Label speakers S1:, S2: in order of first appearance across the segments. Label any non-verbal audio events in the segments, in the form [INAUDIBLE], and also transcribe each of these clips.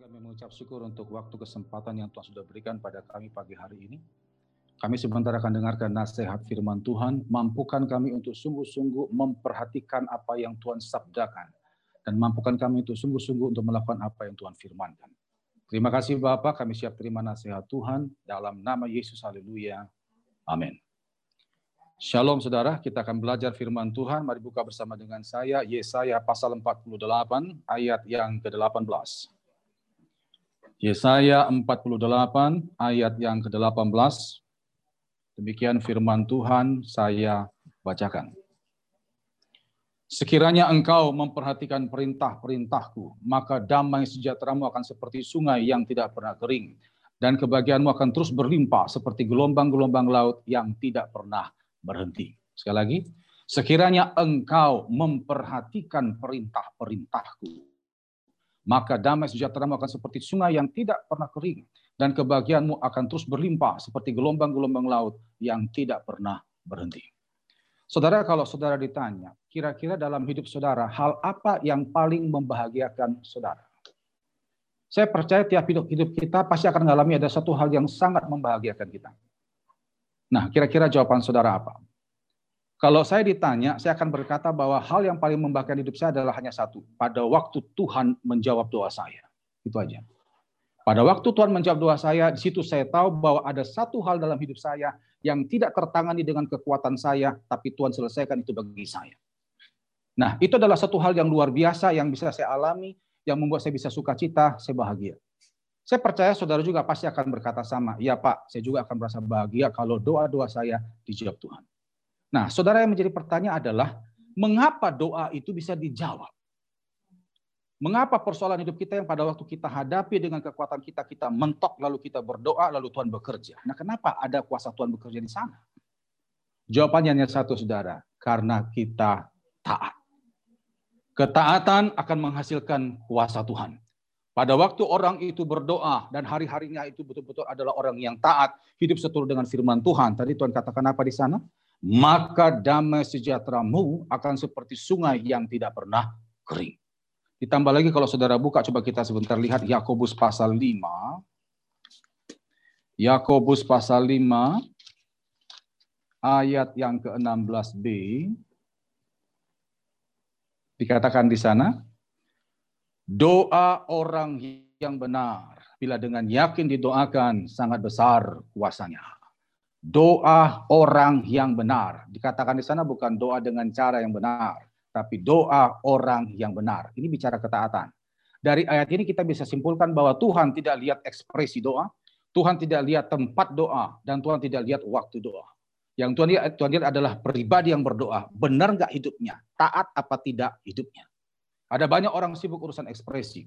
S1: kami mengucap syukur untuk waktu kesempatan yang Tuhan sudah berikan pada kami pagi hari ini. Kami sebentar akan dengarkan nasihat firman Tuhan, mampukan kami untuk sungguh-sungguh memperhatikan apa yang Tuhan sabdakan, dan mampukan kami untuk sungguh-sungguh untuk melakukan apa yang Tuhan firmankan. Terima kasih Bapak, kami siap terima nasihat Tuhan, dalam nama Yesus, haleluya. Amin. Shalom saudara, kita akan belajar firman Tuhan. Mari buka bersama dengan saya Yesaya pasal 48 ayat yang ke-18. Yesaya 48 ayat yang ke-18. Demikian firman Tuhan saya bacakan. Sekiranya engkau memperhatikan perintah-perintahku, maka damai sejahteramu akan seperti sungai yang tidak pernah kering, dan kebahagiaanmu akan terus berlimpah seperti gelombang-gelombang laut yang tidak pernah berhenti. Sekali lagi, sekiranya engkau memperhatikan perintah-perintahku, maka damai sejahteramu akan seperti sungai yang tidak pernah kering, dan kebahagiaanmu akan terus berlimpah seperti gelombang-gelombang laut yang tidak pernah berhenti. Saudara, kalau saudara ditanya, kira-kira dalam hidup saudara, hal apa yang paling membahagiakan saudara? Saya percaya tiap hidup hidup kita pasti akan mengalami ada satu hal yang sangat membahagiakan kita. Nah, kira-kira jawaban saudara apa? Kalau saya ditanya, saya akan berkata bahwa hal yang paling membahagiakan hidup saya adalah hanya satu. Pada waktu Tuhan menjawab doa saya. Itu aja. Pada waktu Tuhan menjawab doa saya, di situ saya tahu bahwa ada satu hal dalam hidup saya yang tidak tertangani dengan kekuatan saya, tapi Tuhan selesaikan itu bagi saya. Nah, itu adalah satu hal yang luar biasa yang bisa saya alami, yang membuat saya bisa sukacita, saya bahagia. Saya percaya saudara juga pasti akan berkata sama. Ya Pak, saya juga akan merasa bahagia kalau doa-doa saya dijawab Tuhan. Nah, saudara yang menjadi pertanyaan adalah, mengapa doa itu bisa dijawab? Mengapa persoalan hidup kita yang pada waktu kita hadapi dengan kekuatan kita, kita mentok, lalu kita berdoa, lalu Tuhan bekerja. Nah, kenapa ada kuasa Tuhan bekerja di sana? Jawabannya hanya satu, saudara. Karena kita taat. Ketaatan akan menghasilkan kuasa Tuhan. Pada waktu orang itu berdoa dan hari-harinya itu betul-betul adalah orang yang taat, hidup seturut dengan firman Tuhan. Tadi Tuhan katakan apa di sana? Maka damai sejahteramu akan seperti sungai yang tidak pernah kering. Ditambah lagi kalau saudara buka, coba kita sebentar lihat Yakobus pasal 5. Yakobus pasal 5 ayat yang ke-16b. Dikatakan di sana, Doa orang yang benar, bila dengan yakin didoakan, sangat besar kuasanya. Doa orang yang benar, dikatakan di sana bukan doa dengan cara yang benar, tapi doa orang yang benar. Ini bicara ketaatan. Dari ayat ini kita bisa simpulkan bahwa Tuhan tidak lihat ekspresi doa, Tuhan tidak lihat tempat doa, dan Tuhan tidak lihat waktu doa. Yang Tuhan lihat, Tuhan lihat adalah pribadi yang berdoa. Benar nggak hidupnya? Taat apa tidak hidupnya? Ada banyak orang sibuk urusan ekspresi.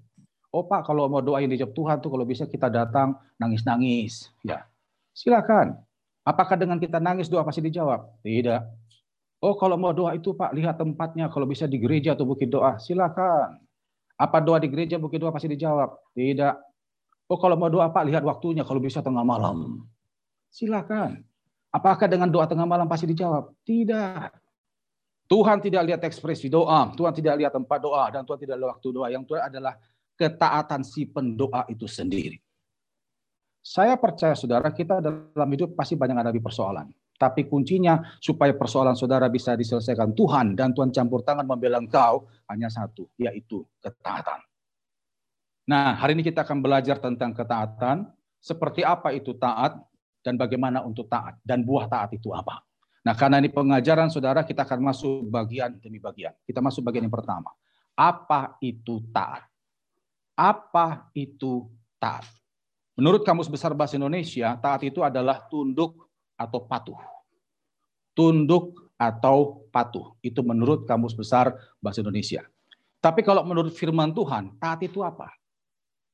S1: Oh Pak, kalau mau doa yang dijawab Tuhan tuh kalau bisa kita datang nangis-nangis. Ya, silakan. Apakah dengan kita nangis doa pasti dijawab? Tidak. Oh kalau mau doa itu Pak, lihat tempatnya. Kalau bisa di gereja atau bukit doa, silakan. Apa doa di gereja, bukit doa pasti dijawab? Tidak. Oh kalau mau doa Pak, lihat waktunya. Kalau bisa tengah malam. Silakan. Apakah dengan doa tengah malam pasti dijawab? Tidak. Tuhan tidak lihat ekspresi doa, Tuhan tidak lihat tempat doa, dan Tuhan tidak lihat waktu doa. Yang Tuhan adalah ketaatan si pendoa itu sendiri. Saya percaya saudara kita dalam hidup pasti banyak ada di persoalan. Tapi kuncinya supaya persoalan saudara bisa diselesaikan Tuhan dan Tuhan campur tangan membela engkau hanya satu, yaitu ketaatan. Nah, hari ini kita akan belajar tentang ketaatan, seperti apa itu taat, dan bagaimana untuk taat, dan buah taat itu apa. Nah, karena ini pengajaran saudara, kita akan masuk bagian demi bagian. Kita masuk bagian yang pertama. Apa itu taat? Apa itu taat? Menurut Kamus Besar Bahasa Indonesia, taat itu adalah tunduk atau patuh. Tunduk atau patuh. Itu menurut Kamus Besar Bahasa Indonesia. Tapi kalau menurut firman Tuhan, taat itu apa?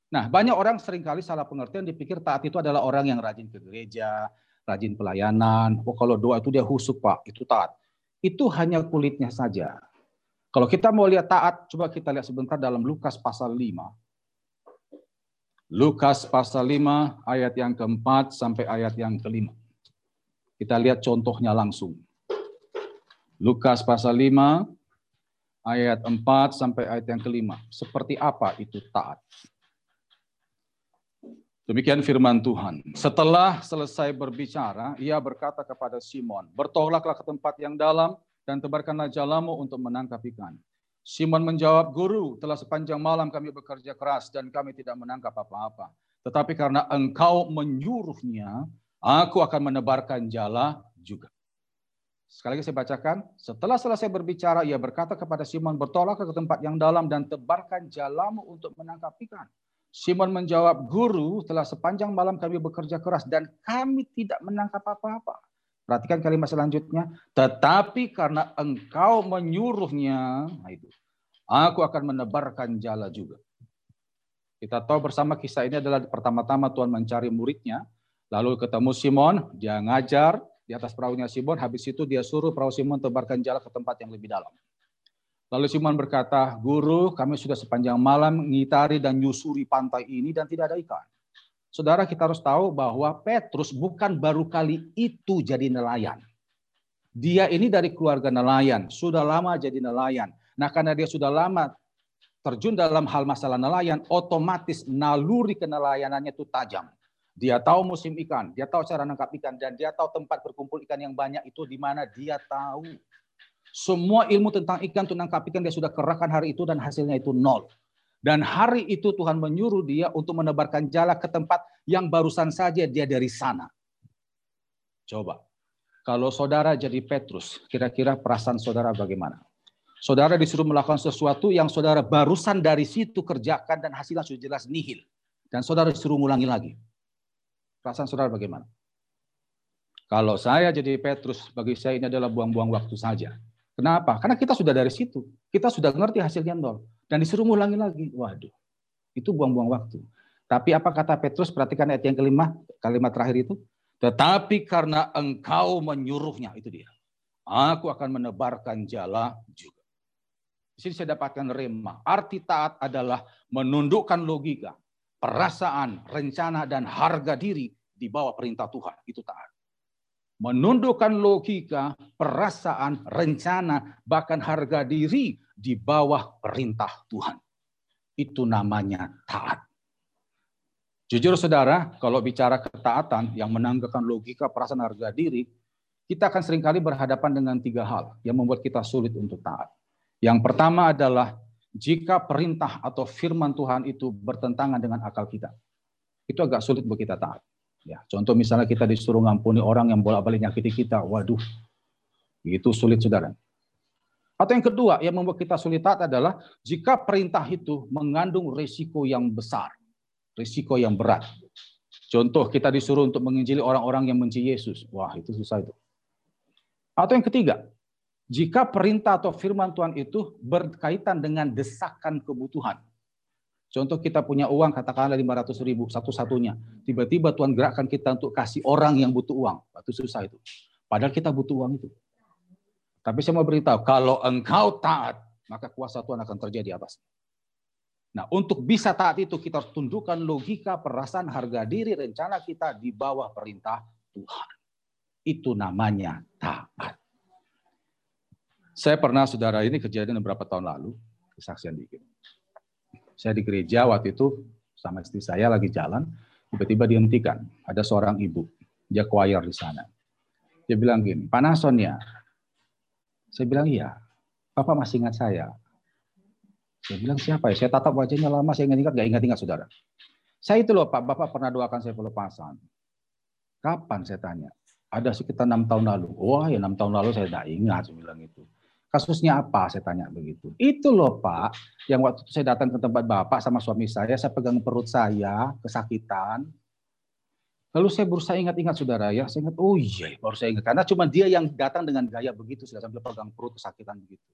S1: Nah, banyak orang sering kali salah pengertian dipikir taat itu adalah orang yang rajin ke gereja, rajin pelayanan. Oh kalau doa itu dia husuk Pak, itu taat. Itu hanya kulitnya saja. Kalau kita mau lihat taat, coba kita lihat sebentar dalam Lukas pasal 5. Lukas pasal 5 ayat yang keempat sampai ayat yang kelima. Kita lihat contohnya langsung. Lukas pasal 5 ayat 4 sampai ayat yang kelima. Seperti apa itu taat? Demikian firman Tuhan. Setelah selesai berbicara, ia berkata kepada Simon, bertolaklah ke tempat yang dalam dan tebarkanlah jalamu untuk menangkap ikan. Simon menjawab, Guru, telah sepanjang malam kami bekerja keras dan kami tidak menangkap apa-apa. Tetapi karena engkau menyuruhnya, aku akan menebarkan jala juga. Sekali lagi saya bacakan. Setelah selesai berbicara, ia berkata kepada Simon, bertolaklah ke tempat yang dalam dan tebarkan jalamu untuk menangkap ikan. Simon menjawab, Guru, telah sepanjang malam kami bekerja keras dan kami tidak menangkap apa-apa. Perhatikan kalimat selanjutnya. Tetapi karena engkau menyuruhnya, nah itu, aku akan menebarkan jala juga. Kita tahu bersama kisah ini adalah pertama-tama Tuhan mencari muridnya. Lalu ketemu Simon, dia ngajar di atas perahunya Simon. Habis itu dia suruh perahu Simon tebarkan jala ke tempat yang lebih dalam. Lalu Simon berkata, Guru, kami sudah sepanjang malam mengitari dan nyusuri pantai ini dan tidak ada ikan. Saudara kita harus tahu bahwa Petrus bukan baru kali itu jadi nelayan. Dia ini dari keluarga nelayan, sudah lama jadi nelayan. Nah karena dia sudah lama terjun dalam hal masalah nelayan, otomatis naluri kenelayanannya itu tajam. Dia tahu musim ikan, dia tahu cara nangkap ikan, dan dia tahu tempat berkumpul ikan yang banyak itu di mana dia tahu. Semua ilmu tentang ikan, tentang ikan dia sudah kerahkan hari itu dan hasilnya itu nol. Dan hari itu Tuhan menyuruh dia untuk menebarkan jala ke tempat yang barusan saja dia dari sana. Coba, kalau saudara jadi Petrus, kira-kira perasaan saudara bagaimana? Saudara disuruh melakukan sesuatu yang saudara barusan dari situ kerjakan dan hasilnya sudah jelas nihil. Dan saudara disuruh ngulangi lagi. Perasaan saudara bagaimana? Kalau saya jadi Petrus, bagi saya ini adalah buang-buang waktu saja. Kenapa? Karena kita sudah dari situ. Kita sudah ngerti hasilnya nol. Dan disuruh ulangi lagi. Waduh, itu buang-buang waktu. Tapi apa kata Petrus? Perhatikan ayat yang kelima, kalimat terakhir itu. Tetapi karena engkau menyuruhnya, itu dia. Aku akan menebarkan jala juga. Di sini saya dapatkan rema. Arti taat adalah menundukkan logika, perasaan, rencana, dan harga diri di bawah perintah Tuhan. Itu taat menundukkan logika, perasaan, rencana, bahkan harga diri di bawah perintah Tuhan. Itu namanya taat. Jujur saudara, kalau bicara ketaatan yang menanggalkan logika, perasaan, harga diri, kita akan sering kali berhadapan dengan tiga hal yang membuat kita sulit untuk taat. Yang pertama adalah jika perintah atau firman Tuhan itu bertentangan dengan akal kita. Itu agak sulit buat kita taat. Ya, contoh misalnya kita disuruh ngampuni orang yang bolak-balik nyakiti kita, waduh, itu sulit saudara. Atau yang kedua yang membuat kita sulit taat adalah jika perintah itu mengandung risiko yang besar, risiko yang berat. Contoh kita disuruh untuk menginjili orang-orang yang benci Yesus, wah itu susah itu. Atau yang ketiga, jika perintah atau firman Tuhan itu berkaitan dengan desakan kebutuhan. Contoh kita punya uang katakanlah 500 ribu satu-satunya. Tiba-tiba Tuhan gerakkan kita untuk kasih orang yang butuh uang. Itu susah itu. Padahal kita butuh uang itu. Tapi saya mau beritahu, kalau engkau taat, maka kuasa Tuhan akan terjadi atas. Nah, untuk bisa taat itu kita harus tundukkan logika, perasaan, harga diri, rencana kita di bawah perintah Tuhan. Itu namanya taat. Saya pernah, saudara ini kejadian beberapa tahun lalu, kesaksian dikit. Saya di gereja waktu itu sama istri saya lagi jalan, tiba-tiba dihentikan. Ada seorang ibu, dia choir di sana. Dia bilang gini, Pak Nason ya? Saya bilang iya. Bapak masih ingat saya? Saya bilang siapa ya? Saya tatap wajahnya lama, saya ingat-ingat, gak ingat-ingat saudara. Saya itu loh Pak, Bapak pernah doakan saya pelepasan. Kapan saya tanya? Ada sekitar enam tahun lalu. Wah ya enam tahun lalu saya tidak ingat, saya bilang itu. Kasusnya apa? Saya tanya begitu. Itu loh Pak, yang waktu itu saya datang ke tempat Bapak sama suami saya, saya pegang perut saya, kesakitan. Lalu saya berusaha ingat-ingat saudara ya, saya ingat, oh iya baru saya ingat. Karena cuma dia yang datang dengan gaya begitu, sudah sambil pegang perut kesakitan begitu.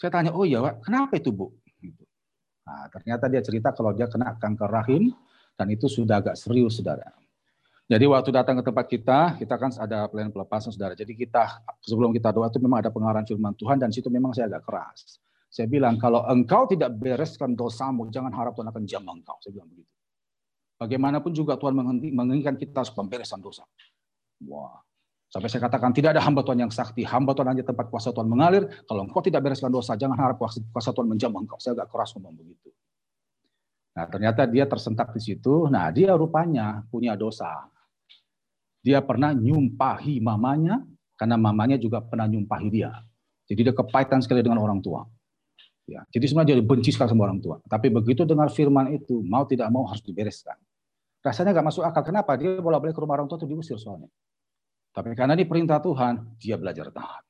S1: Saya tanya, oh iya Pak, kenapa itu Bu? Gitu. Nah, ternyata dia cerita kalau dia kena kanker rahim, dan itu sudah agak serius saudara. Jadi waktu datang ke tempat kita, kita kan ada pelayanan pelepasan saudara. Jadi kita sebelum kita doa itu memang ada pengarahan firman Tuhan dan situ memang saya agak keras. Saya bilang kalau engkau tidak bereskan dosamu, jangan harap Tuhan akan jam engkau. Saya bilang begitu. Bagaimanapun juga Tuhan menginginkan kita supaya bereskan dosa. Wah, Sampai saya katakan tidak ada hamba Tuhan yang sakti. Hamba Tuhan hanya tempat kuasa Tuhan mengalir. Kalau engkau tidak bereskan dosa, jangan harap kuasa Tuhan menjamah engkau. Saya agak keras ngomong begitu. Nah, ternyata dia tersentak di situ. Nah, dia rupanya punya dosa. Dia pernah nyumpahi mamanya, karena mamanya juga pernah nyumpahi dia. Jadi dia kepahitan sekali dengan orang tua. Ya, jadi sebenarnya dia benci sekali sama orang tua. Tapi begitu dengar firman itu, mau tidak mau harus dibereskan. Rasanya nggak masuk akal. Kenapa? Dia bolak-balik ke rumah orang tua itu diusir soalnya. Tapi karena ini perintah Tuhan, dia belajar taat.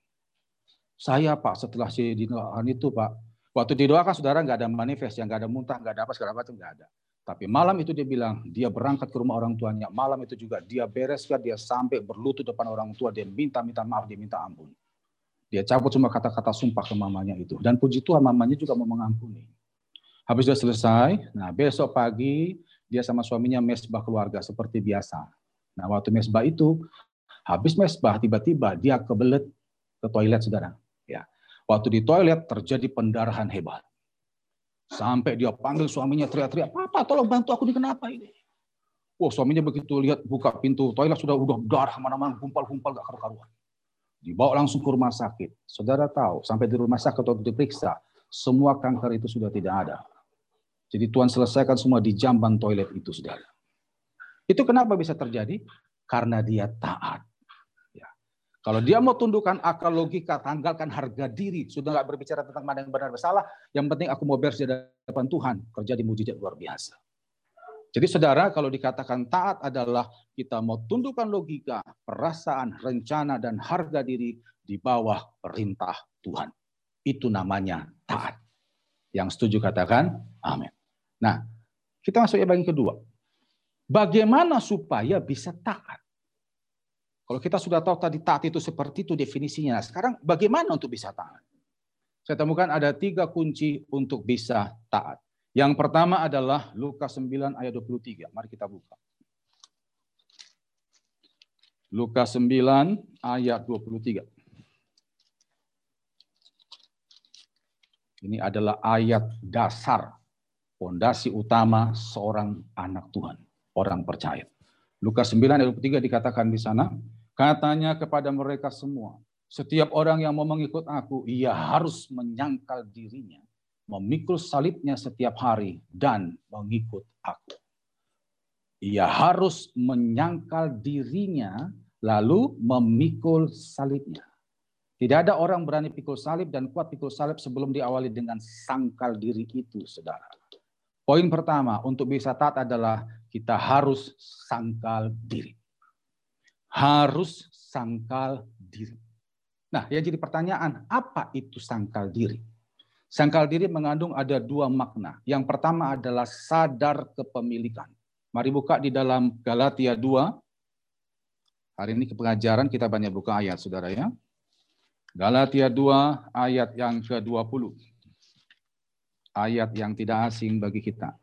S1: Saya Pak, setelah si didoakan itu Pak, waktu didoakan saudara nggak ada manifest, yang nggak ada muntah, nggak ada apa segala macam nggak ada. Tapi malam itu dia bilang, dia berangkat ke rumah orang tuanya. Malam itu juga dia bereskan, dia sampai berlutut depan orang tua, dia minta-minta maaf, dia minta ampun. Dia cabut semua kata-kata sumpah ke mamanya itu. Dan puji Tuhan mamanya juga mau mengampuni. Habis sudah selesai, nah besok pagi dia sama suaminya mesbah keluarga seperti biasa. Nah waktu mesbah itu, habis mesbah tiba-tiba dia kebelet ke toilet saudara. Ya, Waktu di toilet terjadi pendarahan hebat. Sampai dia panggil suaminya teriak-teriak, Papa tolong bantu aku ini kenapa ini? Wah suaminya begitu lihat buka pintu toilet sudah udah darah mana-mana gumpal-gumpal gak karu-karuan dibawa langsung ke rumah sakit. Saudara tahu, sampai di rumah sakit waktu diperiksa, semua kanker itu sudah tidak ada. Jadi Tuhan selesaikan semua di jamban toilet itu, saudara. Itu kenapa bisa terjadi? Karena dia taat. Kalau dia mau tundukkan akal logika, tanggalkan harga diri, sudah nggak berbicara tentang mana yang benar bersalah, yang penting aku mau bersih di depan Tuhan, terjadi mujizat luar biasa. Jadi saudara, kalau dikatakan taat adalah kita mau tundukkan logika, perasaan, rencana, dan harga diri di bawah perintah Tuhan. Itu namanya taat. Yang setuju katakan amin. Nah, kita masuk ke bagian kedua. Bagaimana supaya bisa taat? Kalau kita sudah tahu tadi taat itu seperti itu definisinya. Nah, sekarang bagaimana untuk bisa taat? Saya temukan ada tiga kunci untuk bisa taat. Yang pertama adalah Lukas 9 ayat 23. Mari kita buka. Lukas 9 ayat 23. Ini adalah ayat dasar, fondasi utama seorang anak Tuhan, orang percaya. Lukas 9 ayat 23 dikatakan di sana, katanya kepada mereka semua, setiap orang yang mau mengikut aku, ia harus menyangkal dirinya memikul salibnya setiap hari dan mengikut aku. Ia harus menyangkal dirinya lalu memikul salibnya. Tidak ada orang berani pikul salib dan kuat pikul salib sebelum diawali dengan sangkal diri itu, saudara. Poin pertama untuk bisa taat adalah kita harus sangkal diri. Harus sangkal diri. Nah, yang jadi pertanyaan, apa itu sangkal diri? Sangkal diri mengandung ada dua makna. Yang pertama adalah sadar kepemilikan. Mari buka di dalam Galatia 2. Hari ini ke pengajaran kita banyak buka ayat, saudara ya. Galatia 2 ayat yang ke-20. Ayat yang tidak asing bagi kita.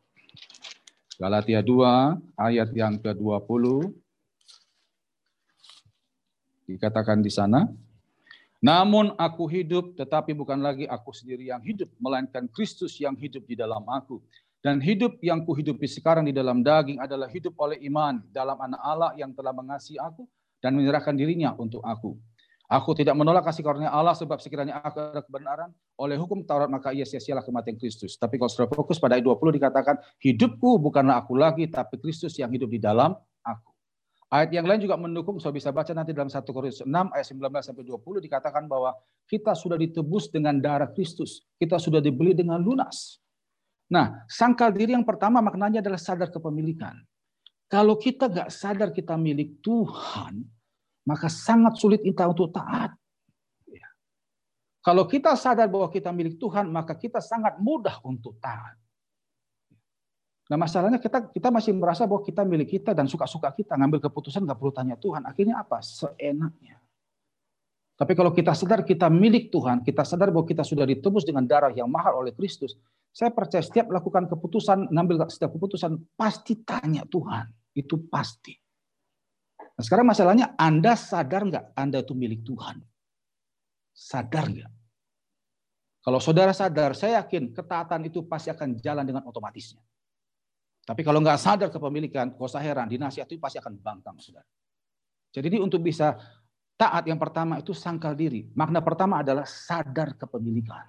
S1: Galatia 2 ayat yang ke-20. Dikatakan di sana, namun aku hidup, tetapi bukan lagi aku sendiri yang hidup, melainkan Kristus yang hidup di dalam aku. Dan hidup yang kuhidupi sekarang di dalam daging adalah hidup oleh iman dalam anak Allah yang telah mengasihi aku dan menyerahkan dirinya untuk aku. Aku tidak menolak kasih karunia Allah sebab sekiranya aku ada kebenaran oleh hukum Taurat maka ia sia-sialah kematian Kristus. Tapi kalau sudah fokus pada ayat 20 dikatakan hidupku bukanlah aku lagi tapi Kristus yang hidup di dalam. Ayat yang lain juga mendukung, saya bisa baca nanti dalam 1 Korintus 6 ayat 19 sampai 20 dikatakan bahwa kita sudah ditebus dengan darah Kristus. Kita sudah dibeli dengan lunas. Nah, sangkal diri yang pertama maknanya adalah sadar kepemilikan. Kalau kita nggak sadar kita milik Tuhan, maka sangat sulit kita untuk taat. Ya. Kalau kita sadar bahwa kita milik Tuhan, maka kita sangat mudah untuk taat. Nah masalahnya kita kita masih merasa bahwa kita milik kita dan suka-suka kita ngambil keputusan nggak perlu tanya Tuhan. Akhirnya apa? Seenaknya. Tapi kalau kita sadar kita milik Tuhan, kita sadar bahwa kita sudah ditebus dengan darah yang mahal oleh Kristus, saya percaya setiap melakukan keputusan, ngambil setiap keputusan, pasti tanya Tuhan. Itu pasti. Nah sekarang masalahnya Anda sadar nggak Anda itu milik Tuhan? Sadar nggak? Kalau saudara sadar, saya yakin ketaatan itu pasti akan jalan dengan otomatisnya. Tapi kalau nggak sadar kepemilikan, kau heran, itu pasti akan bangkang, saudara. Jadi ini untuk bisa taat yang pertama itu sangkal diri. Makna pertama adalah sadar kepemilikan.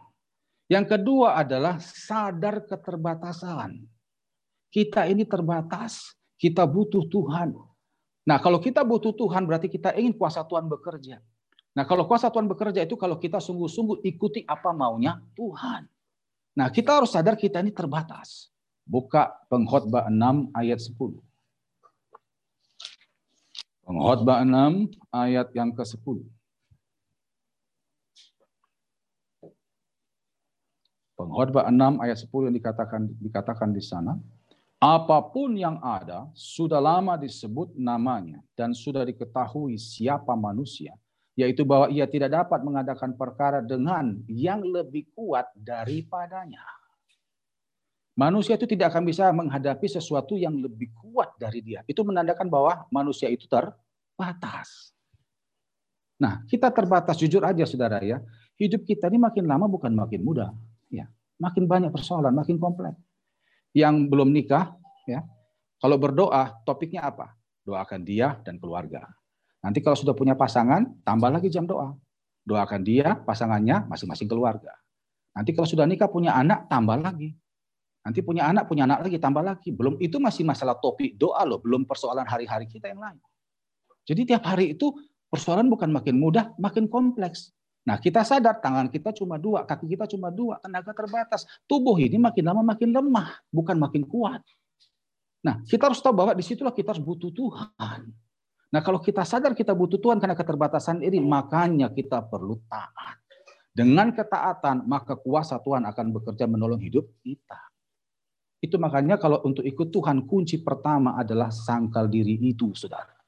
S1: Yang kedua adalah sadar keterbatasan. Kita ini terbatas. Kita butuh Tuhan. Nah, kalau kita butuh Tuhan berarti kita ingin kuasa Tuhan bekerja. Nah, kalau kuasa Tuhan bekerja itu kalau kita sungguh-sungguh ikuti apa maunya Tuhan. Nah, kita harus sadar kita ini terbatas. Buka pengkhotbah 6 ayat 10. Pengkhotbah 6 ayat yang ke-10. Pengkhotbah 6 ayat 10 yang dikatakan dikatakan di sana, apa pun yang ada sudah lama disebut namanya dan sudah diketahui siapa manusia, yaitu bahwa ia tidak dapat mengadakan perkara dengan yang lebih kuat daripadanya. Manusia itu tidak akan bisa menghadapi sesuatu yang lebih kuat dari dia. Itu menandakan bahwa manusia itu terbatas. Nah, kita terbatas jujur aja saudara ya. Hidup kita ini makin lama bukan makin mudah ya makin banyak persoalan, makin kompleks. Yang belum nikah, ya, kalau berdoa topiknya apa? Doakan dia dan keluarga. Nanti kalau sudah punya pasangan, tambah lagi jam doa. Doakan dia, pasangannya, masing-masing keluarga. Nanti kalau sudah nikah punya anak, tambah lagi. Nanti punya anak, punya anak lagi, tambah lagi. Belum itu masih masalah topik doa loh, belum persoalan hari-hari kita yang lain. Jadi tiap hari itu persoalan bukan makin mudah, makin kompleks. Nah kita sadar tangan kita cuma dua, kaki kita cuma dua, tenaga terbatas. Tubuh ini makin lama makin lemah, bukan makin kuat. Nah kita harus tahu bahwa di situlah kita harus butuh Tuhan. Nah kalau kita sadar kita butuh Tuhan karena keterbatasan ini, makanya kita perlu taat. Dengan ketaatan, maka kuasa Tuhan akan bekerja menolong hidup kita. Itu makanya kalau untuk ikut Tuhan, kunci pertama adalah sangkal diri itu, saudara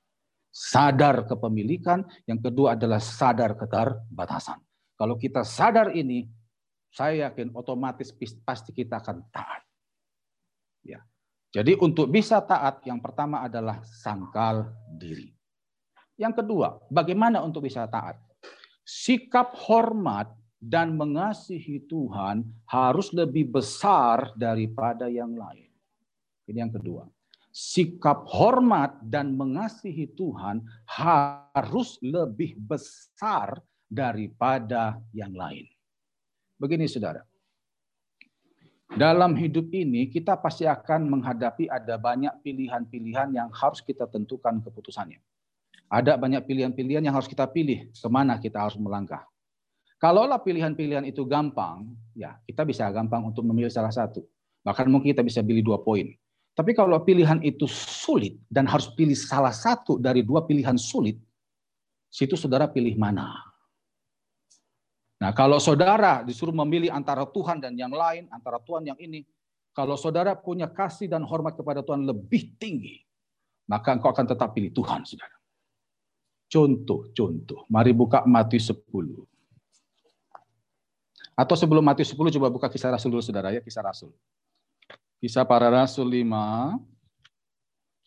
S1: sadar kepemilikan, yang kedua adalah sadar keterbatasan. Kalau kita sadar ini, saya yakin otomatis pasti kita akan taat. Ya. Jadi untuk bisa taat, yang pertama adalah sangkal diri. Yang kedua, bagaimana untuk bisa taat? Sikap hormat dan mengasihi Tuhan harus lebih besar daripada yang lain. Ini yang kedua sikap hormat dan mengasihi Tuhan harus lebih besar daripada yang lain. Begini saudara, dalam hidup ini kita pasti akan menghadapi ada banyak pilihan-pilihan yang harus kita tentukan keputusannya. Ada banyak pilihan-pilihan yang harus kita pilih ke mana kita harus melangkah. Kalaulah pilihan-pilihan itu gampang, ya kita bisa gampang untuk memilih salah satu. Bahkan mungkin kita bisa pilih dua poin. Tapi kalau pilihan itu sulit dan harus pilih salah satu dari dua pilihan sulit, situ saudara pilih mana? Nah, kalau saudara disuruh memilih antara Tuhan dan yang lain, antara Tuhan yang ini, kalau saudara punya kasih dan hormat kepada Tuhan lebih tinggi, maka engkau akan tetap pilih Tuhan, saudara. Contoh, contoh. Mari buka Matius 10. Atau sebelum Matius 10, coba buka kisah Rasul dulu, saudara ya, kisah Rasul. Kisah para Rasul 5.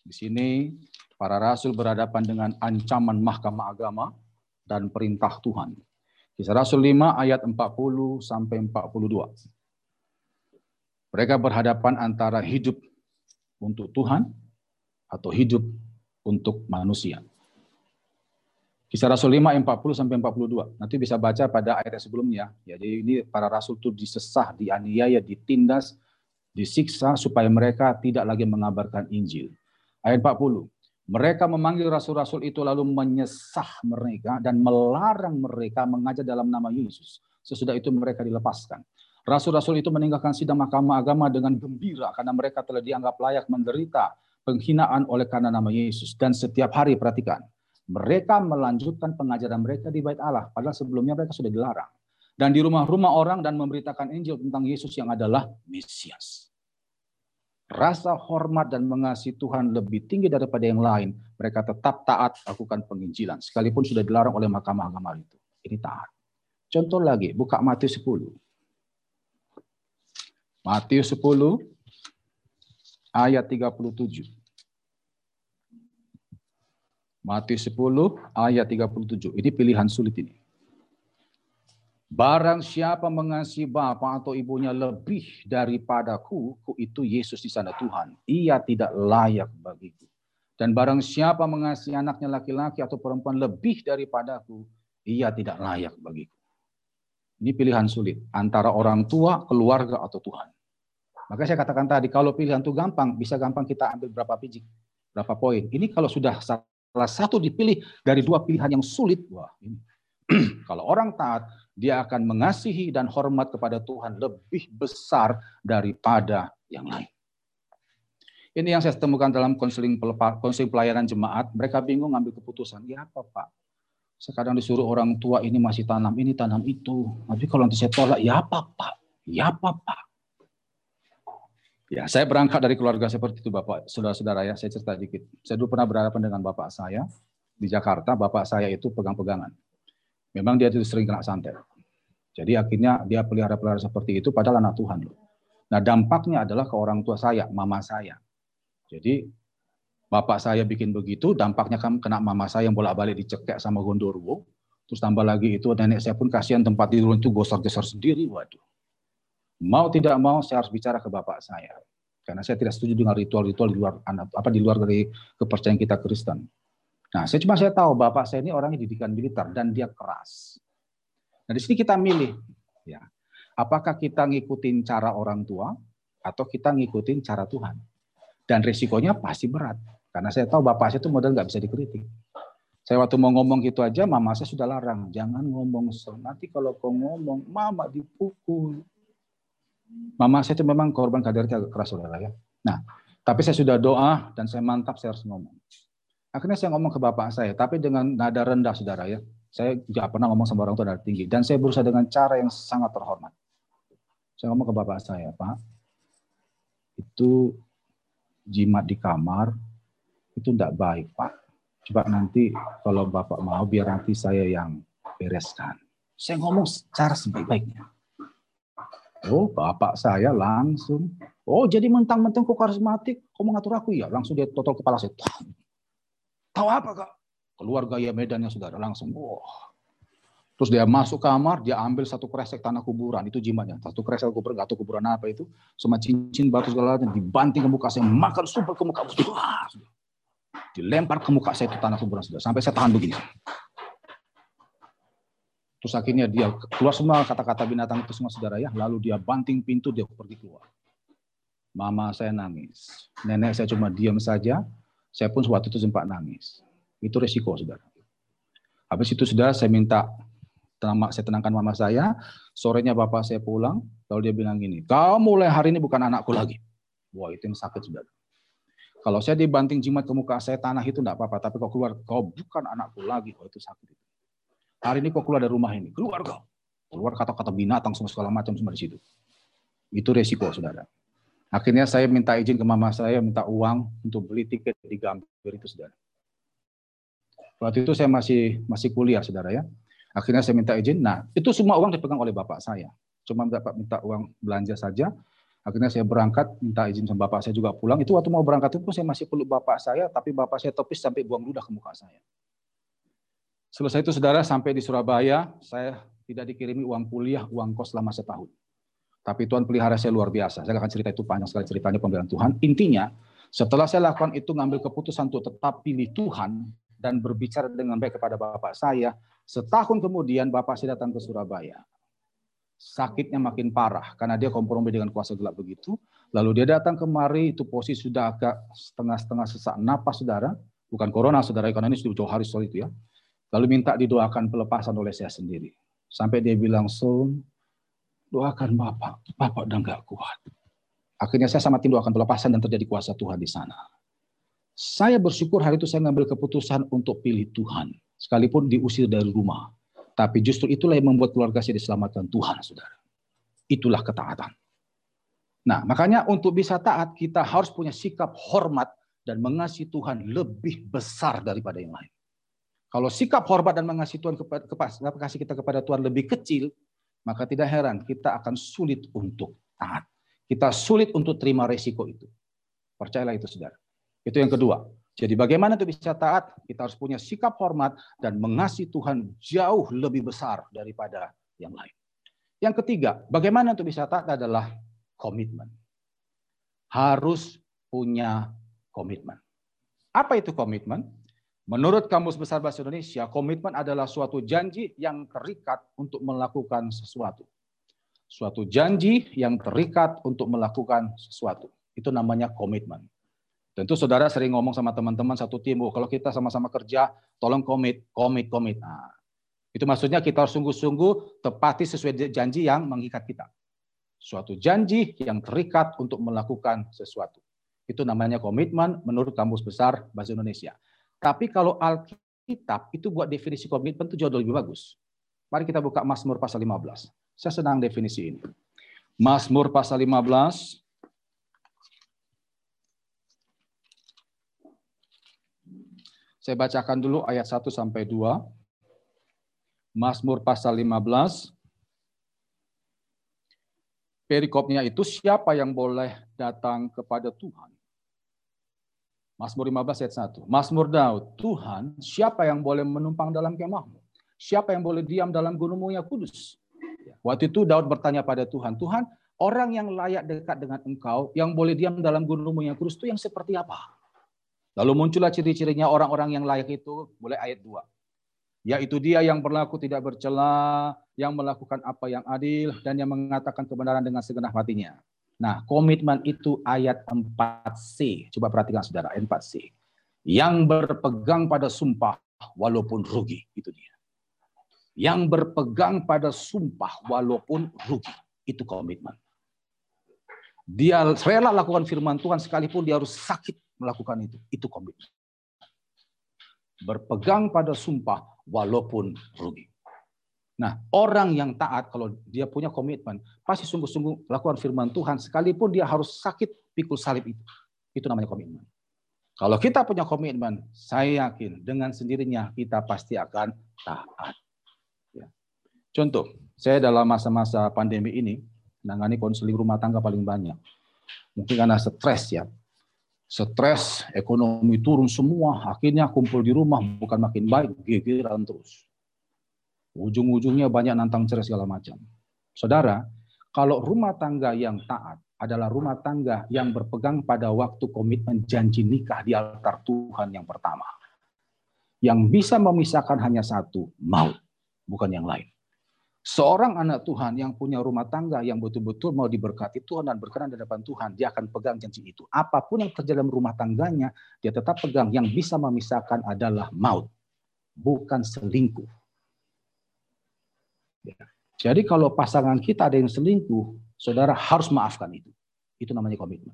S1: Di sini para rasul berhadapan dengan ancaman mahkamah agama dan perintah Tuhan. Kisah Rasul 5 ayat 40 sampai 42. Mereka berhadapan antara hidup untuk Tuhan atau hidup untuk manusia. Kisah Rasul 5 ayat 40 sampai 42. Nanti bisa baca pada ayat sebelumnya. Ya, jadi ini para rasul itu disesah, dianiaya, ditindas, disiksa supaya mereka tidak lagi mengabarkan Injil. Ayat 40. Mereka memanggil rasul-rasul itu lalu menyesah mereka dan melarang mereka mengajar dalam nama Yesus. Sesudah itu mereka dilepaskan. Rasul-rasul itu meninggalkan sidang mahkamah agama dengan gembira karena mereka telah dianggap layak menderita penghinaan oleh karena nama Yesus. Dan setiap hari perhatikan, mereka melanjutkan pengajaran mereka di bait Allah. Padahal sebelumnya mereka sudah dilarang. Dan di rumah-rumah orang dan memberitakan Injil tentang Yesus yang adalah Mesias rasa hormat dan mengasihi Tuhan lebih tinggi daripada yang lain, mereka tetap taat lakukan penginjilan. Sekalipun sudah dilarang oleh mahkamah agama itu. Ini taat. Contoh lagi, buka Matius 10. Matius 10 ayat 37. Matius 10 ayat 37. Ini pilihan sulit ini. Barang siapa mengasihi bapak atau ibunya lebih daripadaku, ku itu Yesus di sana Tuhan. Ia tidak layak bagiku. Dan barang siapa mengasihi anaknya laki-laki atau perempuan lebih daripadaku, ia tidak layak bagiku. Ini pilihan sulit antara orang tua, keluarga, atau Tuhan. Maka saya katakan tadi, kalau pilihan itu gampang, bisa gampang kita ambil berapa biji, berapa poin. Ini kalau sudah salah satu dipilih dari dua pilihan yang sulit, wah ini. [CLEARS THROAT] kalau orang taat, dia akan mengasihi dan hormat kepada Tuhan lebih besar daripada yang lain. Ini yang saya temukan dalam konseling konseling pelayanan jemaat. Mereka bingung ngambil keputusan. Ya apa Pak? Sekarang disuruh orang tua ini masih tanam ini, tanam itu. Tapi kalau nanti saya tolak, ya apa Pak? Ya apa Pak? Ya, saya berangkat dari keluarga seperti itu Bapak, saudara-saudara ya. Saya cerita dikit. Saya dulu pernah berhadapan dengan Bapak saya di Jakarta. Bapak saya itu pegang-pegangan. Memang dia itu sering kena santet. Jadi akhirnya dia pelihara-pelihara seperti itu padahal anak Tuhan. Nah dampaknya adalah ke orang tua saya, mama saya. Jadi bapak saya bikin begitu, dampaknya kan kena mama saya yang bolak-balik dicekek sama gondorwo. Terus tambah lagi itu nenek saya pun kasihan tempat tidur itu gosor-gosor sendiri. Waduh. Mau tidak mau saya harus bicara ke bapak saya. Karena saya tidak setuju dengan ritual-ritual di luar apa di luar dari kepercayaan kita Kristen. Nah, saya cuma saya tahu bapak saya ini orangnya didikan militer dan dia keras. Nah, di sini kita milih ya. Apakah kita ngikutin cara orang tua atau kita ngikutin cara Tuhan? Dan risikonya pasti berat. Karena saya tahu bapak saya itu model nggak bisa dikritik. Saya waktu mau ngomong gitu aja, mama saya sudah larang. Jangan ngomong so. Nanti kalau kau ngomong, mama dipukul. Mama saya itu memang korban kadernya agak keras, saudara ya. Nah, tapi saya sudah doa dan saya mantap saya harus ngomong. Akhirnya saya ngomong ke bapak saya, tapi dengan nada rendah, saudara ya. Saya tidak pernah ngomong sama orang tua nada tinggi. Dan saya berusaha dengan cara yang sangat terhormat. Saya ngomong ke bapak saya, Pak, itu jimat di kamar itu tidak baik, Pak. Coba nanti kalau Bapak mau biar nanti saya yang bereskan. Saya ngomong secara sebaik-baiknya. Oh, Bapak saya langsung, oh jadi mentang-mentang kok karismatik, kok mengatur aku ya? Langsung dia total kepala saya. Tahu apa, Kak? Keluar gaya medannya, saudara. Langsung, wah. Oh. Terus dia masuk kamar, dia ambil satu kresek tanah kuburan, itu jimatnya. Satu kresek kuburan, nggak tahu kuburan apa itu, sama cincin batu segala macam, dibanting ke muka saya, makan sumpah ke muka. Wah, dilempar ke muka saya itu tanah kuburan sudah, sampai saya tahan begini. Terus akhirnya dia keluar semua kata-kata binatang itu semua saudara ya, lalu dia banting pintu, dia pergi keluar. Mama saya nangis, nenek saya cuma diam saja, saya pun waktu itu sempat nangis. Itu resiko saudara. Habis itu sudah saya minta tenang, saya tenangkan mama saya. Sorenya bapak saya pulang, lalu dia bilang gini, kau mulai hari ini bukan anakku lagi. Wah itu yang sakit sudah. Kalau saya dibanting jimat ke muka saya tanah itu enggak apa-apa, tapi kau keluar, kau bukan anakku lagi, oh itu sakit. Hari ini kau keluar dari rumah ini, keluar kau. Keluar kata-kata binatang semua segala macam semua di situ. Itu resiko, saudara. Akhirnya saya minta izin ke mama saya, minta uang untuk beli tiket di Gambir itu, saudara. Waktu itu saya masih masih kuliah, saudara ya. Akhirnya saya minta izin. Nah, itu semua uang dipegang oleh bapak saya. Cuma dapat minta uang belanja saja. Akhirnya saya berangkat, minta izin sama bapak saya juga pulang. Itu waktu mau berangkat itu saya masih peluk bapak saya, tapi bapak saya topis sampai buang ludah ke muka saya. Selesai itu saudara sampai di Surabaya, saya tidak dikirimi uang kuliah, uang kos selama setahun. Tapi Tuhan pelihara saya luar biasa. Saya akan cerita itu panjang sekali ceritanya pemberian Tuhan. Intinya, setelah saya lakukan itu ngambil keputusan untuk tetap pilih Tuhan dan berbicara dengan baik kepada bapak saya, Setahun kemudian Bapak saya datang ke Surabaya. Sakitnya makin parah karena dia kompromi dengan kuasa gelap begitu. Lalu dia datang kemari, itu posisi sudah agak setengah-setengah sesak napas saudara. Bukan corona saudara, karena ini sudah jauh hari soal itu ya. Lalu minta didoakan pelepasan oleh saya sendiri. Sampai dia bilang, Son, doakan Bapak. Bapak udah nggak kuat. Akhirnya saya sama tim doakan pelepasan dan terjadi kuasa Tuhan di sana. Saya bersyukur hari itu saya mengambil keputusan untuk pilih Tuhan sekalipun diusir dari rumah. Tapi justru itulah yang membuat keluarga saya diselamatkan Tuhan, saudara. Itulah ketaatan. Nah, makanya untuk bisa taat, kita harus punya sikap hormat dan mengasihi Tuhan lebih besar daripada yang lain. Kalau sikap hormat dan mengasihi Tuhan kepada, kasih kita kepada Tuhan lebih kecil, maka tidak heran kita akan sulit untuk taat. Kita sulit untuk terima resiko itu. Percayalah itu, saudara. Itu yang kedua. Jadi bagaimana untuk bisa taat? Kita harus punya sikap hormat dan mengasihi Tuhan jauh lebih besar daripada yang lain. Yang ketiga, bagaimana untuk bisa taat adalah komitmen. Harus punya komitmen. Apa itu komitmen? Menurut Kamus Besar Bahasa Indonesia, komitmen adalah suatu janji yang terikat untuk melakukan sesuatu. Suatu janji yang terikat untuk melakukan sesuatu. Itu namanya komitmen. Tentu saudara sering ngomong sama teman-teman satu tim, oh, kalau kita sama-sama kerja, tolong komit, komit, komit. Nah, itu maksudnya kita harus sungguh-sungguh tepati sesuai janji yang mengikat kita. Suatu janji yang terikat untuk melakukan sesuatu. Itu namanya komitmen menurut Kamus Besar Bahasa Indonesia. Tapi kalau Alkitab itu buat definisi komitmen itu jauh lebih bagus. Mari kita buka Mazmur pasal 15. Saya senang definisi ini. Mazmur pasal 15 Saya bacakan dulu ayat 1 sampai 2. Mazmur pasal 15. Perikopnya itu siapa yang boleh datang kepada Tuhan? Mazmur 15 ayat 1. Mazmur Daud, Tuhan, siapa yang boleh menumpang dalam kemahmu? Siapa yang boleh diam dalam gunungmu yang kudus? Waktu itu Daud bertanya pada Tuhan, Tuhan, orang yang layak dekat dengan engkau, yang boleh diam dalam gunungmu yang kudus itu yang seperti apa? Lalu muncullah ciri-cirinya orang-orang yang layak itu, mulai ayat 2. Yaitu dia yang berlaku tidak bercela, yang melakukan apa yang adil, dan yang mengatakan kebenaran dengan segenap hatinya. Nah, komitmen itu ayat 4C. Coba perhatikan saudara, ayat 4C. Yang berpegang pada sumpah walaupun rugi. Itu dia. Yang berpegang pada sumpah walaupun rugi. Itu komitmen. Dia rela lakukan firman Tuhan sekalipun dia harus sakit melakukan itu. Itu komitmen. Berpegang pada sumpah walaupun rugi. Nah, orang yang taat kalau dia punya komitmen, pasti sungguh-sungguh lakukan firman Tuhan sekalipun dia harus sakit pikul salib itu. Itu namanya komitmen. Kalau kita punya komitmen, saya yakin dengan sendirinya kita pasti akan taat. Ya. Contoh, saya dalam masa-masa pandemi ini menangani konseling rumah tangga paling banyak. Mungkin karena stres ya stres, ekonomi turun semua, akhirnya kumpul di rumah bukan makin baik, gegeran terus. Ujung-ujungnya banyak nantang cerai segala macam. Saudara, kalau rumah tangga yang taat adalah rumah tangga yang berpegang pada waktu komitmen janji nikah di altar Tuhan yang pertama. Yang bisa memisahkan hanya satu, maut, bukan yang lain. Seorang anak Tuhan yang punya rumah tangga yang betul-betul mau diberkati Tuhan dan berkenan di hadapan Tuhan, dia akan pegang janji itu. Apa pun yang terjadi dalam rumah tangganya, dia tetap pegang. Yang bisa memisahkan adalah maut, bukan selingkuh. Jadi kalau pasangan kita ada yang selingkuh, saudara harus maafkan itu. Itu namanya komitmen.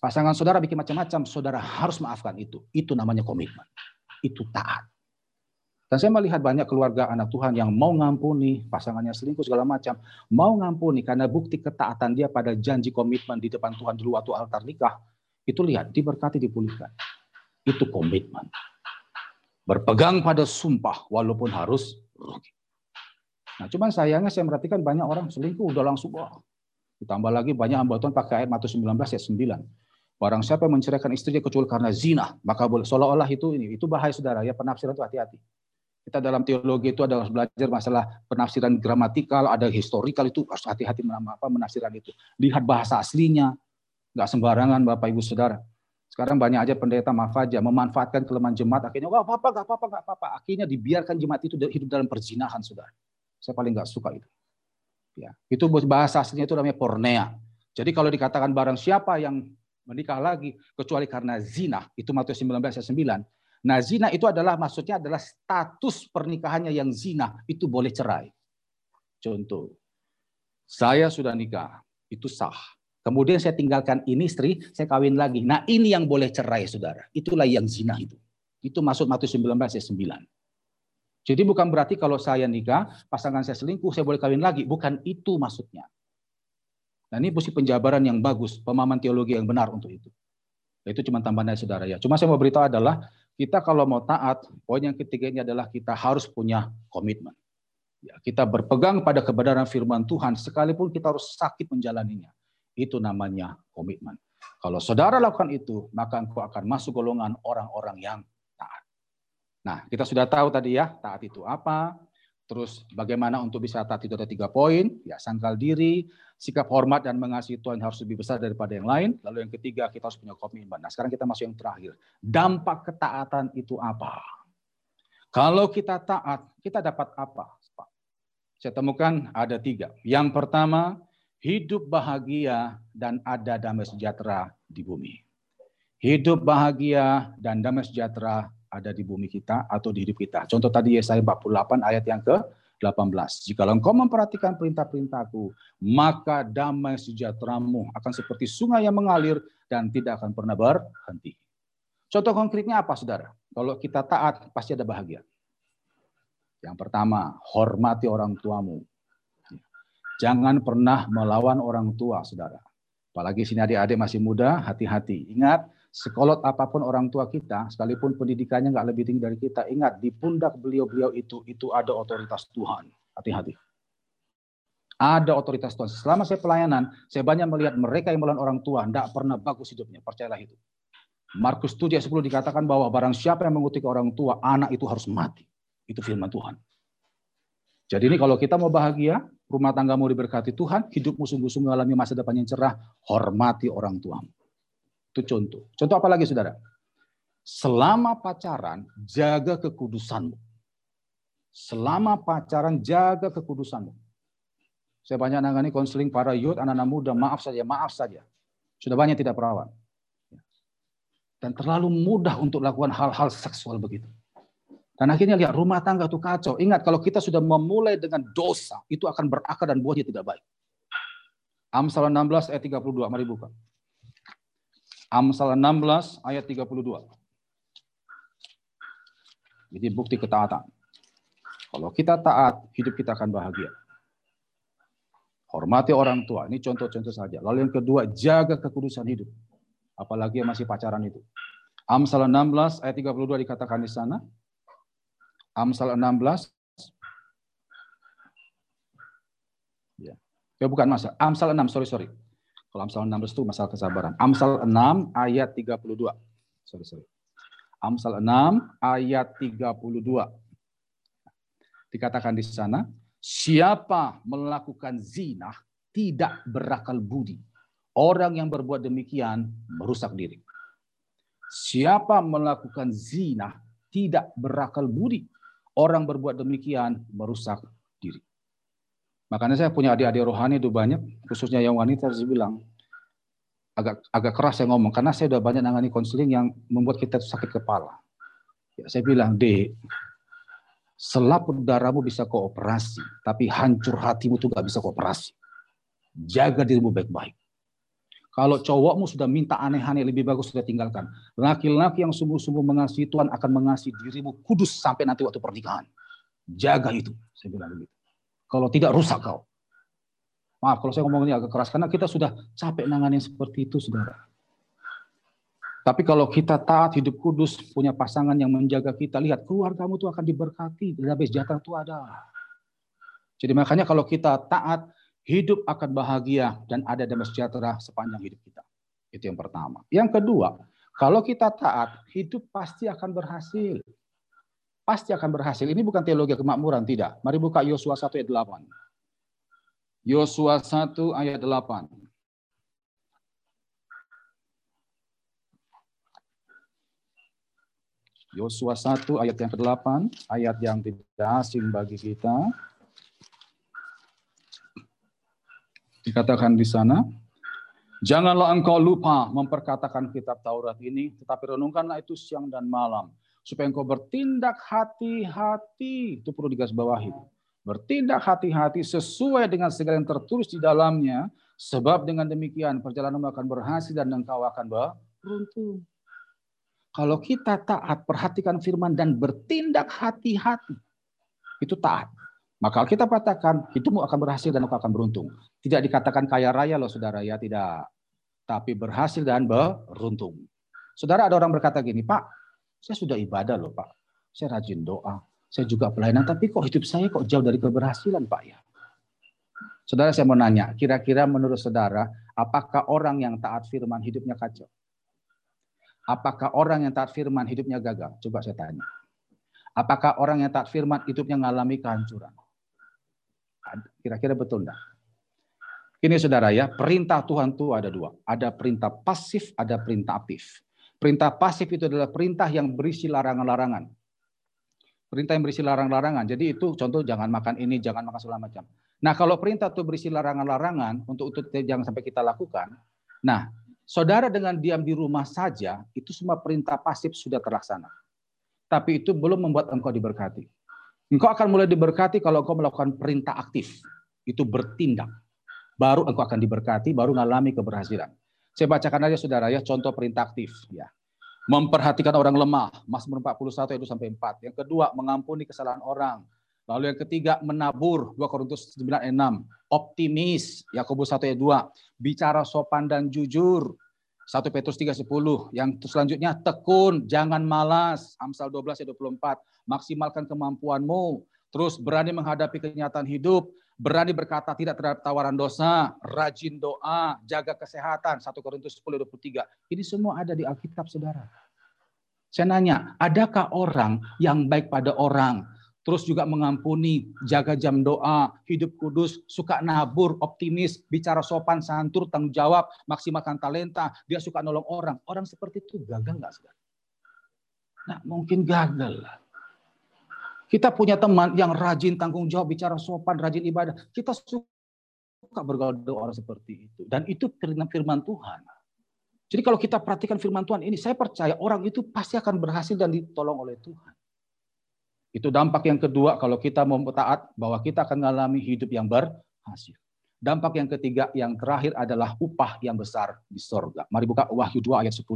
S1: Pasangan saudara bikin macam-macam, saudara harus maafkan itu. Itu namanya komitmen. Itu taat. Dan saya melihat banyak keluarga anak Tuhan yang mau ngampuni pasangannya selingkuh segala macam, mau ngampuni karena bukti ketaatan dia pada janji komitmen di depan Tuhan dulu waktu altar nikah. Itu lihat, diberkati, dipulihkan. Itu komitmen. Berpegang pada sumpah walaupun harus rugi. Nah, cuman sayangnya saya merhatikan banyak orang selingkuh udah langsung wah. Ditambah lagi banyak hamba Tuhan pakai ayat Matius 19 ayat 9. Barang siapa yang menceraikan istrinya kecuali karena zina, maka boleh seolah-olah itu ini itu bahaya saudara ya penafsiran itu hati-hati. Kita dalam teologi itu adalah belajar masalah penafsiran gramatikal, ada historikal itu harus hati-hati apa menafsiran itu. Lihat bahasa aslinya, nggak sembarangan Bapak Ibu Saudara. Sekarang banyak aja pendeta maaf aja memanfaatkan kelemahan jemaat akhirnya wah apa nggak apa-apa nggak apa-apa akhirnya dibiarkan jemaat itu hidup dalam perzinahan saudara. Saya paling nggak suka itu. Ya, itu bahasa aslinya itu namanya pornea. Jadi kalau dikatakan barang siapa yang menikah lagi kecuali karena zina, itu Matius 19 ayat 9, Nah, zina itu adalah maksudnya adalah status pernikahannya yang zina, itu boleh cerai. Contoh, saya sudah nikah, itu sah. Kemudian saya tinggalkan ini istri, saya kawin lagi. Nah, ini yang boleh cerai, Saudara. Itulah yang zina itu. Itu masuk Matius 19 ayat 9. Jadi bukan berarti kalau saya nikah, pasangan saya selingkuh, saya boleh kawin lagi. Bukan itu maksudnya. Nah, ini mesti penjabaran yang bagus, pemahaman teologi yang benar untuk itu. Itu cuma tambahan dari saudara ya. Cuma saya mau beritahu adalah kita kalau mau taat, poin yang ketiga ini adalah kita harus punya komitmen. Ya, kita berpegang pada kebenaran firman Tuhan sekalipun kita harus sakit menjalaninya. Itu namanya komitmen. Kalau saudara lakukan itu, maka engkau akan masuk golongan orang-orang yang. Nah, kita sudah tahu tadi ya, taat itu apa, Terus bagaimana untuk bisa taat itu ada tiga poin, ya sangkal diri, sikap hormat dan mengasihi Tuhan harus lebih besar daripada yang lain. Lalu yang ketiga kita harus punya komitmen. Nah sekarang kita masuk yang terakhir. Dampak ketaatan itu apa? Kalau kita taat, kita dapat apa? Saya temukan ada tiga. Yang pertama, hidup bahagia dan ada damai sejahtera di bumi. Hidup bahagia dan damai sejahtera ada di bumi kita atau di hidup kita. Contoh tadi Yesaya 48 ayat yang ke 18. Jika engkau memperhatikan perintah-perintahku, maka damai sejahteramu akan seperti sungai yang mengalir dan tidak akan pernah berhenti. Contoh konkretnya apa, saudara? Kalau kita taat, pasti ada bahagia. Yang pertama, hormati orang tuamu. Jangan pernah melawan orang tua, saudara. Apalagi sini adik-adik masih muda, hati-hati. Ingat, sekolot apa pun orang tua kita, sekalipun pendidikannya nggak lebih tinggi dari kita, ingat di pundak beliau-beliau itu itu ada otoritas Tuhan. Hati-hati. Ada otoritas Tuhan. Selama saya pelayanan, saya banyak melihat mereka yang melawan orang tua, tidak pernah bagus hidupnya. Percayalah itu. Markus 7 ayat 10 dikatakan bahwa barang siapa yang mengutuk orang tua, anak itu harus mati. Itu firman Tuhan. Jadi ini kalau kita mau bahagia, rumah tanggamu diberkati Tuhan, hidupmu sungguh-sungguh mengalami masa depan yang cerah, hormati orang tuamu. Itu contoh. Contoh apa lagi saudara? Selama pacaran, jaga kekudusanmu. Selama pacaran, jaga kekudusanmu. Saya banyak nangani konseling para youth, anak-anak muda, maaf saja, maaf saja. Sudah banyak tidak perawan. Dan terlalu mudah untuk lakukan hal-hal seksual begitu. Dan akhirnya lihat rumah tangga itu kacau. Ingat kalau kita sudah memulai dengan dosa, itu akan berakar dan buahnya tidak baik. Amsal 16 ayat 32, mari buka. Amsal 16 ayat 32. Jadi bukti ketaatan. Kalau kita taat, hidup kita akan bahagia. Hormati orang tua. Ini contoh-contoh saja. Lalu yang kedua, jaga kekudusan hidup. Apalagi yang masih pacaran itu. Amsal 16 ayat 32 dikatakan di sana. Amsal 16. Ya. ya bukan masa. Amsal 6, sorry, sorry. Kalau Amsal 16 itu masalah kesabaran. Amsal 6 ayat 32. Sorry, sorry. Amsal 6 ayat 32. Dikatakan di sana, siapa melakukan zina tidak berakal budi. Orang yang berbuat demikian merusak diri. Siapa melakukan zina tidak berakal budi. Orang berbuat demikian merusak diri. Makanya saya punya adik-adik rohani itu banyak, khususnya yang wanita saya bilang agak agak keras saya ngomong karena saya sudah banyak nangani konseling yang membuat kita sakit kepala. Ya, saya bilang, "Dek, selaput darahmu bisa kooperasi, tapi hancur hatimu itu gak bisa kooperasi. Jaga dirimu baik-baik. Kalau cowokmu sudah minta aneh-aneh lebih bagus sudah tinggalkan. Laki-laki yang sungguh-sungguh mengasihi Tuhan akan mengasihi dirimu kudus sampai nanti waktu pernikahan. Jaga itu, saya bilang begitu. Kalau tidak rusak kau. Maaf kalau saya ngomongnya agak keras karena kita sudah capek nangani seperti itu, saudara. Tapi kalau kita taat hidup kudus, punya pasangan yang menjaga kita, lihat keluargamu itu akan diberkati, damai sejahtera itu ada. Jadi makanya kalau kita taat, hidup akan bahagia dan ada damai sejahtera sepanjang hidup kita. Itu yang pertama. Yang kedua, kalau kita taat, hidup pasti akan berhasil pasti akan berhasil. Ini bukan teologi kemakmuran, tidak. Mari buka Yosua 1 ayat 8. Yosua 1 ayat 8. Yosua 1 ayat yang ke-8, ayat yang tidak asing bagi kita. Dikatakan di sana, Janganlah engkau lupa memperkatakan kitab Taurat ini, tetapi renungkanlah itu siang dan malam, supaya engkau bertindak hati-hati. Itu perlu digarisbawahi. Bertindak hati-hati sesuai dengan segala yang tertulis di dalamnya, sebab dengan demikian perjalananmu akan berhasil dan engkau akan beruntung. Kalau kita taat, perhatikan firman dan bertindak hati-hati, itu taat. Maka kita katakan hidupmu akan berhasil dan engkau akan beruntung. Tidak dikatakan kaya raya loh saudara ya, tidak. Tapi berhasil dan beruntung. Saudara ada orang berkata gini, Pak, saya sudah ibadah loh Pak. Saya rajin doa. Saya juga pelayanan. Tapi kok hidup saya kok jauh dari keberhasilan Pak ya? Saudara saya mau nanya, kira-kira menurut saudara, apakah orang yang taat firman hidupnya kacau? Apakah orang yang taat firman hidupnya gagal? Coba saya tanya. Apakah orang yang taat firman hidupnya mengalami kehancuran? Kira-kira betul enggak? Ini saudara ya, perintah Tuhan itu ada dua. Ada perintah pasif, ada perintah aktif. Perintah pasif itu adalah perintah yang berisi larangan-larangan. Perintah yang berisi larang-larangan. Jadi itu contoh jangan makan ini, jangan makan segala macam. Nah kalau perintah itu berisi larangan-larangan untuk itu jangan sampai kita lakukan. Nah saudara dengan diam di rumah saja itu semua perintah pasif sudah terlaksana. Tapi itu belum membuat engkau diberkati. Engkau akan mulai diberkati kalau engkau melakukan perintah aktif. Itu bertindak. Baru engkau akan diberkati, baru mengalami keberhasilan. Saya bacakan aja saudara ya contoh perintah aktif ya memperhatikan orang lemah, Mazmur 41 itu sampai 4. Yang kedua, mengampuni kesalahan orang. Lalu yang ketiga, menabur, 2 Korintus 9 ayat 6. Optimis, Yakobus 1 ayat 2. Bicara sopan dan jujur, 1 Petrus 3 10. Yang selanjutnya, tekun, jangan malas, Amsal 12 ayat 24. Maksimalkan kemampuanmu, terus berani menghadapi kenyataan hidup, berani berkata tidak terhadap tawaran dosa, rajin doa, jaga kesehatan, 1 Korintus 10 23. Ini semua ada di Alkitab, Saudara. Saya nanya, adakah orang yang baik pada orang, terus juga mengampuni, jaga jam doa, hidup kudus, suka nabur, optimis, bicara sopan, santur, tanggung jawab, maksimalkan talenta, dia suka nolong orang. Orang seperti itu gagal nggak, Saudara? Nah, mungkin gagal lah. Kita punya teman yang rajin tanggung jawab, bicara sopan, rajin ibadah. Kita suka bergaul dengan orang seperti itu. Dan itu firman Tuhan. Jadi kalau kita perhatikan firman Tuhan ini, saya percaya orang itu pasti akan berhasil dan ditolong oleh Tuhan. Itu dampak yang kedua kalau kita mau taat bahwa kita akan mengalami hidup yang berhasil. Dampak yang ketiga, yang terakhir adalah upah yang besar di sorga. Mari buka Wahyu 2 ayat 10.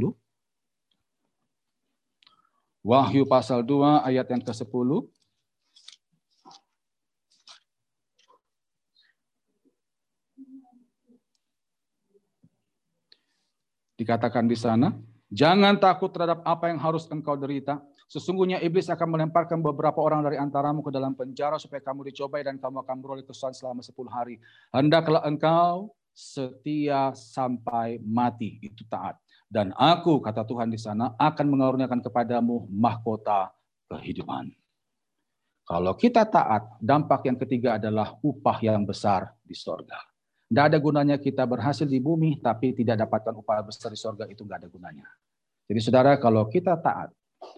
S1: Wahyu pasal 2 ayat yang ke-10. Dikatakan di sana, jangan takut terhadap apa yang harus engkau derita. Sesungguhnya iblis akan melemparkan beberapa orang dari antaramu ke dalam penjara supaya kamu dicobai dan kamu akan beroleh kesusahan selama 10 hari. Hendaklah engkau setia sampai mati. Itu taat. Dan aku, kata Tuhan di sana, akan mengaruniakan kepadamu mahkota kehidupan. Kalau kita taat, dampak yang ketiga adalah upah yang besar di sorga. Tidak ada gunanya kita berhasil di bumi, tapi tidak dapatkan upah besar di sorga, itu nggak ada gunanya. Jadi saudara, kalau kita taat,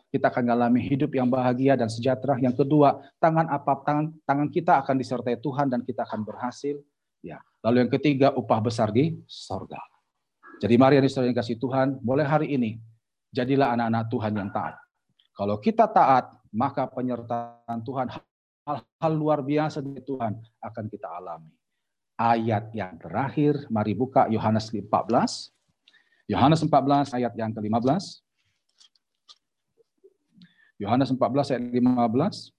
S1: kita akan mengalami hidup yang bahagia dan sejahtera. Yang kedua, tangan apa tangan tangan kita akan disertai Tuhan dan kita akan berhasil. Ya. Lalu yang ketiga, upah besar di sorga. Jadi mari yang yang kasih Tuhan, boleh hari ini jadilah anak-anak Tuhan yang taat. Kalau kita taat, maka penyertaan Tuhan hal-hal luar biasa dari Tuhan akan kita alami ayat yang terakhir. Mari buka Yohanes 14. Yohanes 14 ayat yang ke-15. Yohanes 14 ayat 15.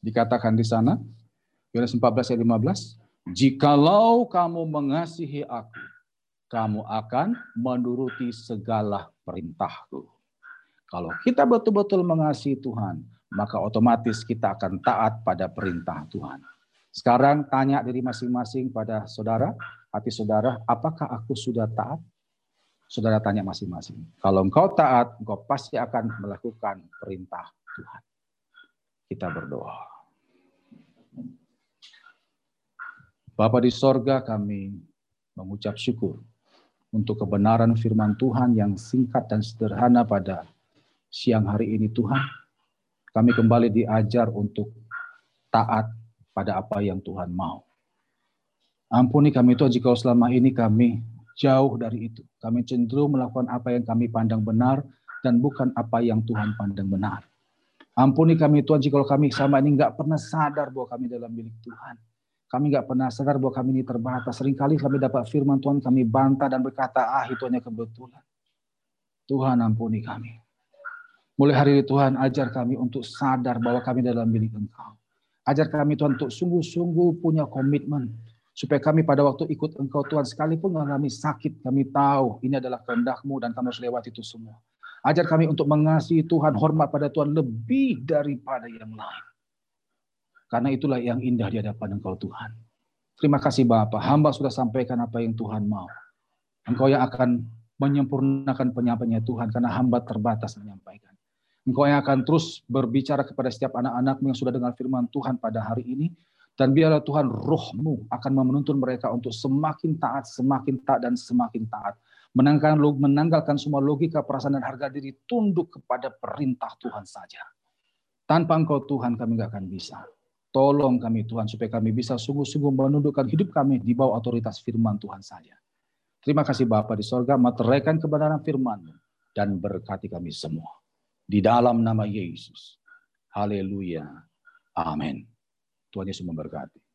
S1: Dikatakan di sana, Yohanes 14 ayat 15, Jikalau kamu mengasihi aku, kamu akan menuruti segala perintahku. Kalau kita betul-betul mengasihi Tuhan, maka otomatis kita akan taat pada perintah Tuhan. Sekarang tanya diri masing-masing pada saudara, hati saudara, apakah aku sudah taat? Saudara tanya masing-masing. Kalau engkau taat, engkau pasti akan melakukan perintah Tuhan. Kita berdoa. Bapa di sorga kami mengucap syukur untuk kebenaran firman Tuhan yang singkat dan sederhana pada siang hari ini Tuhan. Kami kembali diajar untuk taat pada apa yang Tuhan mau. Ampuni kami Tuhan jika selama ini kami jauh dari itu. Kami cenderung melakukan apa yang kami pandang benar dan bukan apa yang Tuhan pandang benar. Ampuni kami Tuhan jika kami sama ini nggak pernah sadar bahwa kami dalam milik Tuhan. Kami nggak pernah sadar bahwa kami ini terbatas. Seringkali kami dapat firman Tuhan, kami bantah dan berkata, ah itu hanya kebetulan. Tuhan ampuni kami. Mulai hari ini Tuhan ajar kami untuk sadar bahwa kami dalam milik Engkau. Ajar kami Tuhan untuk sungguh-sungguh punya komitmen. Supaya kami pada waktu ikut Engkau Tuhan sekalipun mengalami sakit, kami tahu ini adalah kehendakmu dan kami harus lewati itu semua. Ajar kami untuk mengasihi Tuhan, hormat pada Tuhan lebih daripada yang lain. Karena itulah yang indah di hadapan Engkau Tuhan. Terima kasih Bapak, hamba sudah sampaikan apa yang Tuhan mau. Engkau yang akan menyempurnakan penyampaiannya Tuhan, karena hamba terbatas menyampaikan. Engkau yang akan terus berbicara kepada setiap anak-anakmu yang sudah dengar firman Tuhan pada hari ini. Dan biarlah Tuhan rohmu akan menuntun mereka untuk semakin taat, semakin taat, dan semakin taat. menanggalkan, menanggalkan semua logika, perasaan, dan harga diri, tunduk kepada perintah Tuhan saja. Tanpa Engkau Tuhan kami nggak akan bisa. Tolong kami Tuhan supaya kami bisa sungguh-sungguh menundukkan hidup kami di bawah otoritas firman Tuhan saja. Terima kasih Bapa di sorga, materaikan kebenaran firman dan berkati kami semua. Di dalam nama Yesus. Haleluya. Amin. Tuhan Yesus memberkati.